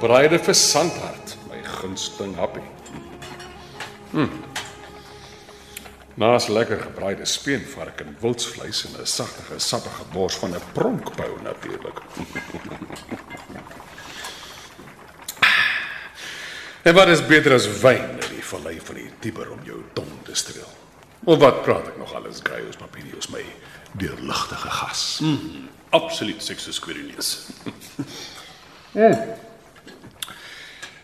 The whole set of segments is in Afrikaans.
Gebraaide versandhart, my gunsteling happie. Hm. Naas lekker gebraaide speenvark en wildsvleis en 'n sagtige, sappige bors van 'n pronkbou natuurlik. en wat is beter as wyn in die vallei van die Tiber om jou tong te streel? Of wat praat ek nog alles Gaius Papilius my deurligtige gas? Mm. Absoluut seksus Quirinius.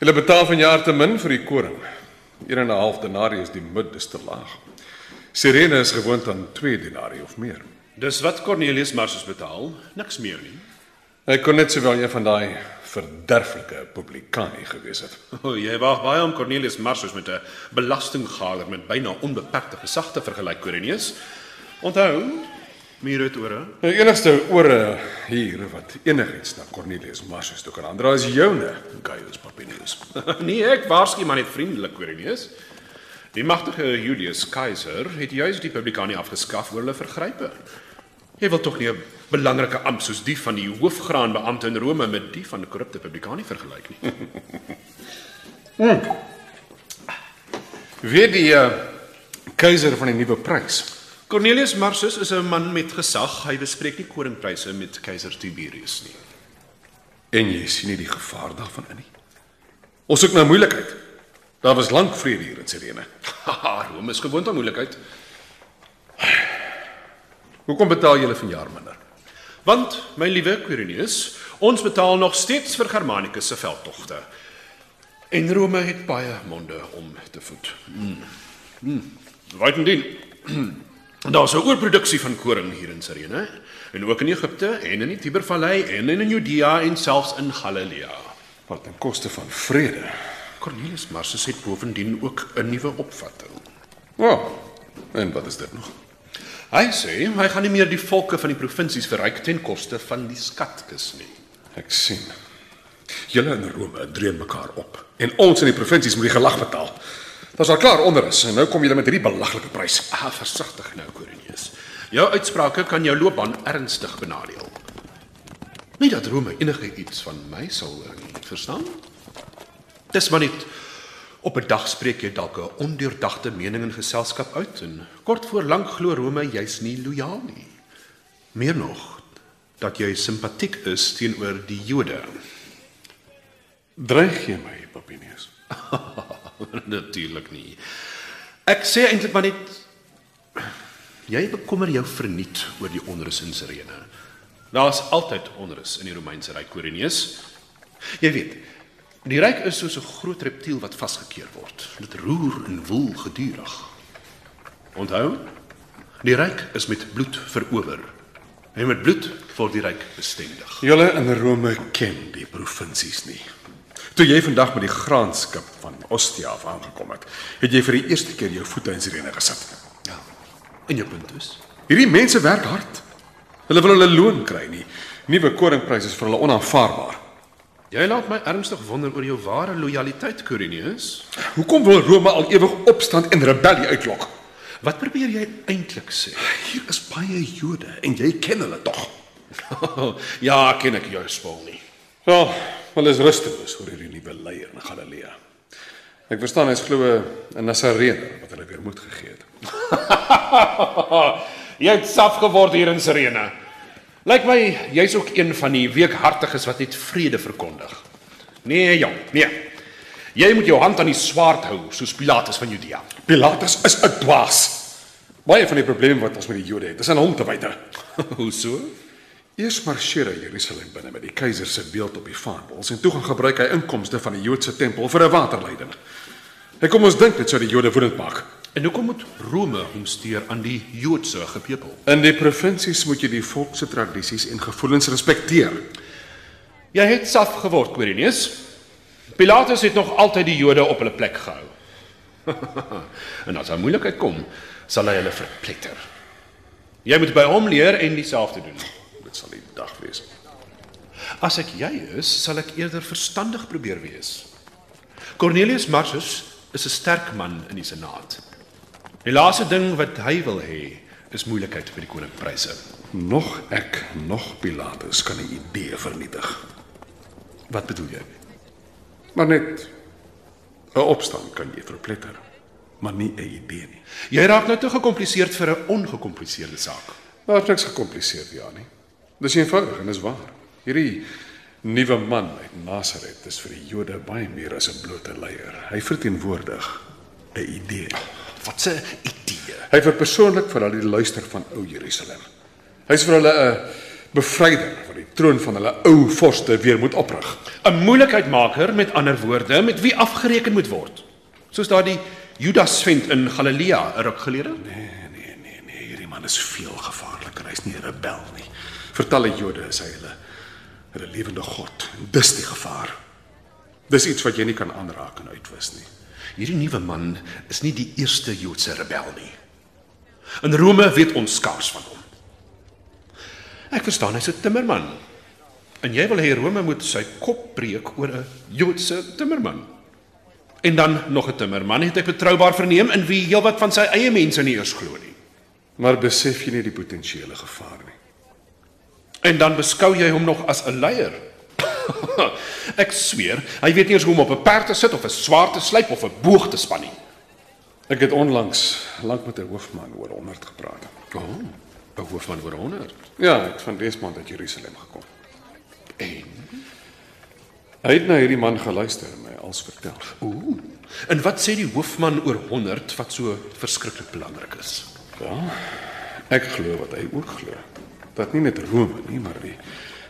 Hulle betaal van jaar te min vir die koring. 1 en 'n half denarii is die mid is te laag. Sirene is gewoond aan 2 denarii of meer. Dis wat Cornelius Marsus betaal, niks meer nie. Hy kon net sowel een van daai verderflike publikani gewees het. O, jy wag baie om Cornelius Marsus met 'n belastinggaler met byna onbeperkte gesag te vergelyk, Quirinius. Onthou, mure het ore. Die enigste ore hier wat enigiets na Cornelius Marsus toe kan aandra is joune, Gaius Papinius. nee, ek waarsku maar net vriendelik, Quirinius. Die magtige Julius Caesar het juis die publikani afgeskaf oor hulle vergrype. Jy wil tog nie 'n belangrike amp soos die van die hoofgraanbeampte in Rome met die van die korrupte publikani vergelyk nie. Weet die uh, keiser van die nuwe prys? Cornelius Marsus is 'n man met gesag. Hy bespreek nie koringpryse met keiser Tiberius nie. En jy sien nie die gevaar daarvan in nie. Ons soek nou moeilikheid. Daar was lank vrede hier in Sirene. Rome is gewoond aan moeilikheid. Hoekom betaal julle vanjaar minder? Want, my liewe Quirinius, ons betaal nog steeds vir Germanicus se veldtogte. En Rome het baie monde om te voed. Mm. Mm. Buitendien, daar's 'n oorproduksie van koring hier in Sirene en ook in Egipte en in die Tibervallei en in Judea en selfs in Galilea. Wat ten koste van vrede. Cornelius Marsus het bovendien ook 'n nuwe opvatting. Ja. Oh, en wat is dit nog? Hy sê hy gaan nie meer die volke van die provinsies verryk ten koste van die skatkis nie. Ek sien. Julle in Rome dreun mekaar op en ons in die provinsies moet die gelag betaal. Dit is al klaar onder is en nou kom julle met hierdie belaglike prys. Ah, versigtig nou, Quirinius. Jou uitsprake kan jou loopbaan ernstig benadeel. Nie dat Rome enige iets van my sal nie, verstaan? Dis maar net op 'n dag spreek jy dalk 'n ondeurdagte mening in geselskap uit en kort voor lank glo Rome jy's nie lojaal nie. Meer nog dat jy simpatiek is teenoor die Jode. Dreig jy my, Papinius? Natuurlik nie. Ek sê eintlik maar net jy bekommer jou verniet oor die onrus in Sirene. Daar's altyd onrus in die Romeinse ryk, Quirinius. Jy weet, die ryk is soos 'n groot reptiel wat vasgekeer word. Dit roer en woel gedurig. Onthou, die ryk is met bloed verower. En met bloed word die ryk bestendig. Julle in Rome ken die provinsies nie. Toe jy vandag met die graanskip van Ostia af aangekom het, het jy vir die eerste keer jou voete in Sirene gesit. Ja. En jou punt is, Hierdie mense werk hard. Hulle wil hulle loon kry nie. Nuwe koringpryse is vir hulle onaanvaarbaar. jy laat my ernstig wonder oor jou ware lojaliteit, Quirinius. Hoekom wil Rome al ewig opstand en rebellie uitlok? Wat probeer jy eintlik sê? Hier is baie Jode en jy ken hulle tog. ja, ken ek jou spul nie. Wel, hulle is rusteloos oor hierdie nuwe leier in Galilea. Ek verstaan hy's glo 'n Nasarene wat hulle weer moed gegee het. jy het saf geword hier in Sirene. Lyk my jy's ook een van die weekhartiges wat net vrede verkondig. Nee, jong, nee. Jy moet jou hand aan die swaard hou soos Pilatus van Judea. Pilatus is 'n dwaas. Baie van die probleme wat ons met die Jode het, is aan hom te wyte. Hoe so? Eers marseer hy Jerusalem binne met die keiser se beeld op die vaandels en toe gaan gebruik hy inkomste van die Joodse tempel vir 'n waterleiding. Hy kom ons dink dit sou die Jode woedend maak. En hoekom moet Rome hom steur aan die Joodse gepepel? In die provinsies moet jy die volk se tradisies en gevoelens respekteer. Jy het saf geword, Quirinius. Pilatus het nog altyd die Jode op hulle plek gehou. en as 'n moeilikheid kom, sal hy hulle verpletter. Jy moet by hom leer en dieselfde doen. Dit sal die dag wees. As ek jy is, sal ek eerder verstandig probeer wees. Cornelius Marsus is 'n sterk man in die senaat. Die laaste ding wat hy wil hê, is moeilikheid vir die koninkpryse. Nog ek, nog Pilatus kan 'n idee vernietig. Wat bedoel jy? Maar net 'n opstand kan jy verpletter, maar nie 'n idee nie. Jy raak nou te gekompliseerd vir 'n ongekompliseerde saak. Daar's niks gekompliseerd, ja nie. Dis eenvoudig en dis waar. Hierdie nuwe man uit Nasaret is vir die Jode baie meer as 'n blote leier. Hy verteenwoordig 'n idee. Wat 'n idee. Hy verpersoonlik vir hulle die luister van ou Jerusalem. Hy's vir hulle 'n bevryder wat die troon van hulle ou vorste weer moet oprig. 'n Moeilikheidmaker met ander woorde met wie afgereken moet word. Soos daardie Judas vent in Galilea, 'n ruk gelede. Nee, nee, nee, nee, hierdie man is veel gevaarliker. Hy's nie 'n rebel nie. Vir talle Jode is hy hulle hulle lewende God. Dis die gevaar. Dis iets wat jy nie kan aanraak en uitwis nie. Hierdie nuwe man is nie die eerste Joodse rebel nie. In Rome weet ons skaars van hom. Ek verstaan hy's 'n timmerman. En jy wil hê Rome moet sy kop breek oor 'n Joodse timmerman. En dan nog 'n timmerman het ek betroubaar verneem in wie heelwat van sy eie mense nie eers glo nie. Maar besef jy nie die potensiële gevaar nie? En dan beskou jy hom nog as 'n leier. ek sweer, hy weet nie eens hoe om op 'n perd te sit of 'n swaard te slyp of 'n boog te span nie. Ek het onlangs lank met 'n hoofman oor 100 gepraat. O, oh, 'n hoofman oor 100. Ja, hy het van Desmond uit Jerusalem gekom. En Hy het na hierdie man geluister en my alles vertel. ooh, en wat sê die hoofman oor 100 wat so verskriklik belangrik is? Ja, ek glo wat hy ook glo. Dat nie net Rome nie, maar die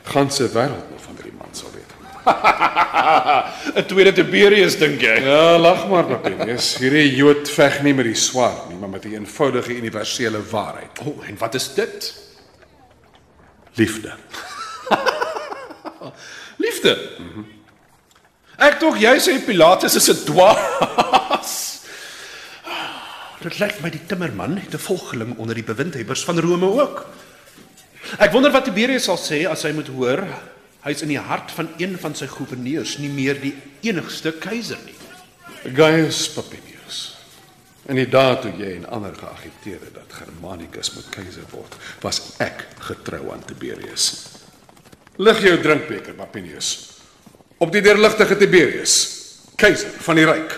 ganse wêreld nog van hierdie man sal weet. 'n Tweede Tiberius dink jy? Ja, lag maar, Papinius. Hierdie Jood veg nie met die swaard nie, maar met 'n eenvoudige universele waarheid. O, oh, en wat is dit? Liefde. Liefde. Mm -hmm. Ek tog jy sê Pilatus is 'n dwaas. Dit lyk my die timmerman het 'n volgeling onder die bewindhebbers van Rome ook. Ek wonder wat Tiberius sal sê as hy moet hoor hy's in die hart van een van sy goewerneurs, nie meer die enigste keiser nie. Gaius Papinius. In die dae toe jy en ander geagiteer het dat Germanicus moet keiser word, was ek getrou aan Tiberius. Lig jou drinkbeker, Papinius. Op die deurligtige Tiberius, keiser van die ryk.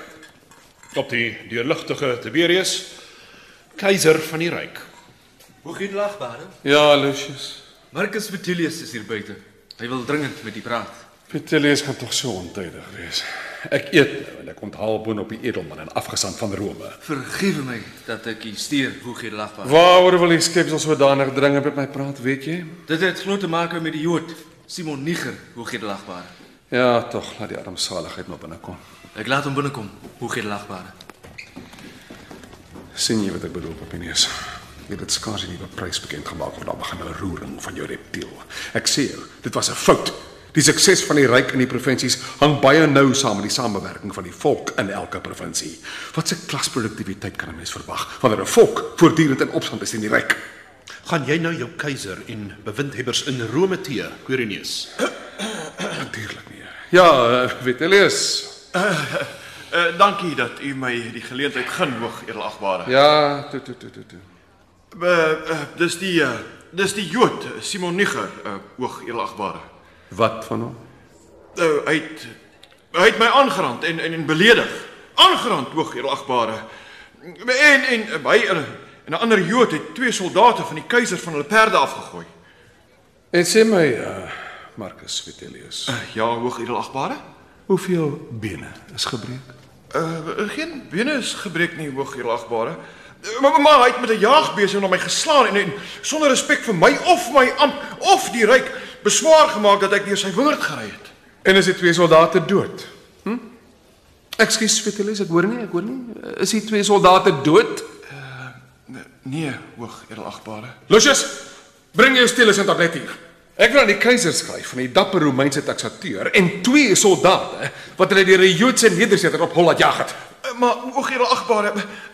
Op die deurligtige Tiberius, keiser van die ryk. Hoe gaan lagbare? Ja, Lucius. Marcus Vitellius is hier buite. Hy wil dringend met u praat. Vitellius gaan tog so ontydig wees. Ek eet nou en ek onthaal boon op die edelman en afgesand van Rome. Vergewe my dat ek u stuur, hoe gaan lagbare? Waaroor wil die skepsel sodanig dringend met my praat, weet jy? Dit het glo te maak met die Jood Simon Niger, hoe gaan lagbare? Ja, tog, laat die armsaligheid maar binnekom. Ek laat hom binnekom, hoe gaan lagbare? sien jy wat ek bedoel, Papinius? Jy het skaars nie 'n prys bekend gemaak of dan begin 'n roering van jou reptiel. Ek sê jou, dit was 'n fout. Die sukses van die ryk in die provinsies hang baie nou saam met die samewerking van die volk in elke provinsie. Wat se klasproduktiwiteit kan 'n mens verwag wanneer 'n volk voortdurend in opstand is teen die ryk? Gaan jy nou jou keiser en bewindhebbers in Rome tee, Quirinius? Natuurlik nie. Ja, uh, Vitellius. Uh, dankie dat u my die geleentheid gun, hoog edelagbare. Ja, toe toe toe toe toe. Uh, uh, dis die uh, dis die Jood Simon Niger, uh, hoog edelagbare. Wat van hom? Uh, hy het hy het my aangerand en en, en beledig. Aangerand, hoog edelagbare. En en hy en 'n ander Jood het twee soldate van die keiser van hulle perde afgegooi. En sê my, uh, Marcus Vitellius, Uh, ja, hoog edelagbare. hoeveel bene is gebreek? Uh, geen bene is gebreek nie, hoog edelagbare. Uh, Maar maar hy het met 'n jaagbesem na my geslaan en, en sonder respek vir my of my amp of die ryk beswaar gemaak dat ek deur sy wingerd gery het. En is die twee soldate dood? Hm? Ekskuus, Vitellius, ek hoor nie, ek hoor nie. Is die twee soldate dood? Nee, hoog edelagbare. Lucius, bring jou stilus en tablet hier. Ek wil aan die keiser skryf van die dapper Romeinse taksateur en twee soldate wat hulle deur 'n Joodse nedersetter op hol laat jag het. Eh, Maar o, gere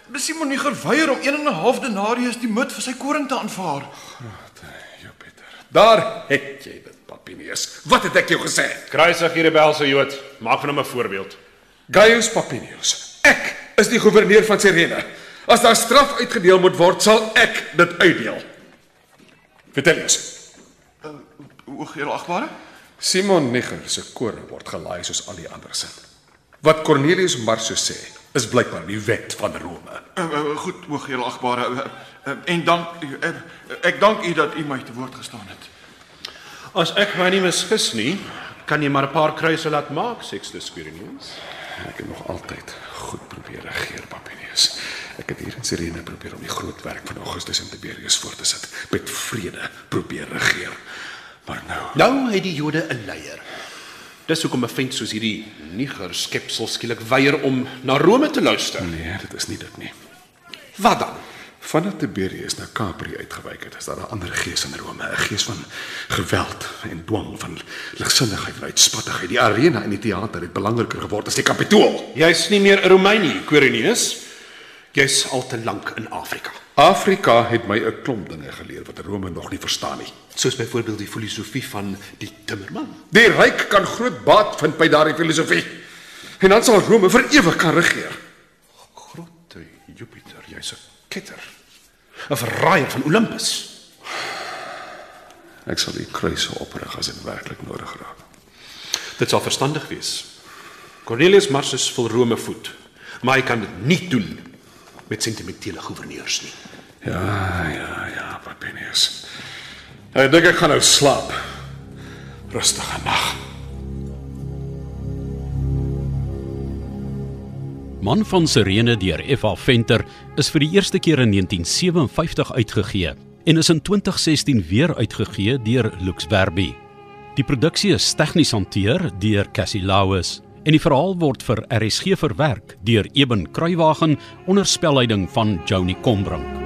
agbare, Simon nie geweier om 1 en 'n half denarius die moed vir sy koring te aanvaar. Jupiter. Daar het jy dit, Papinius. Wat het ek jou gesê? Kruisig hier rebelse Jood. Maak van hom 'n voorbeeld. Gaius Papinius. Ek is die goewerneur van Sirene. As daar straf uitgedeel moet word, sal ek dit uitdeel. Vertel eens. O, gere agbare? Simon Niger se koring word gelaai soos al die ander sin. Wat Cornelius Marsus sê, is blykbaar die wet van Rome. Uh, uh, goed, o, gere agbare. Uh, uh, en dank u uh, ek dank u dat u my te woord gestaan het. As ek my nie misgis nie, kan jy maar 'n paar kruise laat maak, Sextus Quirinius. Ek het nog altyd goed probeer regeer, Papinius. Ek het hier in Sirene probeer om die groot werk van Augustus en Tiberius voort te sit, met vrede probeer regeer. Maar nou, Nou het die Jode 'n leier. Dis hoekom 'n vent soos hierdie niger skepsel skielik weier om na Rome te luister. nee, dit is nie dit nie. Wat dan? Vandat Tiberius na Capri uitgewyk het, is daar 'n ander gees in Rome, 'n gees van geweld en dwang, van ligsinnigheid en uitspattigheid. Die arena en die teater het belangriker geword as die Kapitool. Jy's nie meer 'n Romein nie, Quirinius. Jy's al te lank in Afrika. Afrika het my 'n klomp dinge geleer wat Rome nog nie verstaan nie. Soos byvoorbeeld die filosofie van die timmerman. Die ryk kan groot baat vind by daardie filosofie. En dan sal Rome vir ewig kan regeer. Grote Jupiter, jy's 'n ketter. 'n Verraaier van Olympus. Ek sal die kruise oprig as dit werklik nodig raak. Dit sal verstandig wees. Cornelius Marsus wil Rome voed, maar hy kan dit nie doen met sentimentele goewerneurs nie. Ja, ja, ja, Papinius. Ek dink ek gaan nou slaap. Rustige nag. Man van Sirene deur F.A. Venter is vir die eerste keer in 1957 uitgegee en is in 2016 weer uitgegee deur Lux Verbi. Die produksie is tegnies hanteer deur Cassie Lauis en die verhaal word vir RSG verwerk deur Eben Kruiwagen onder spelleiding van Joni Combrink.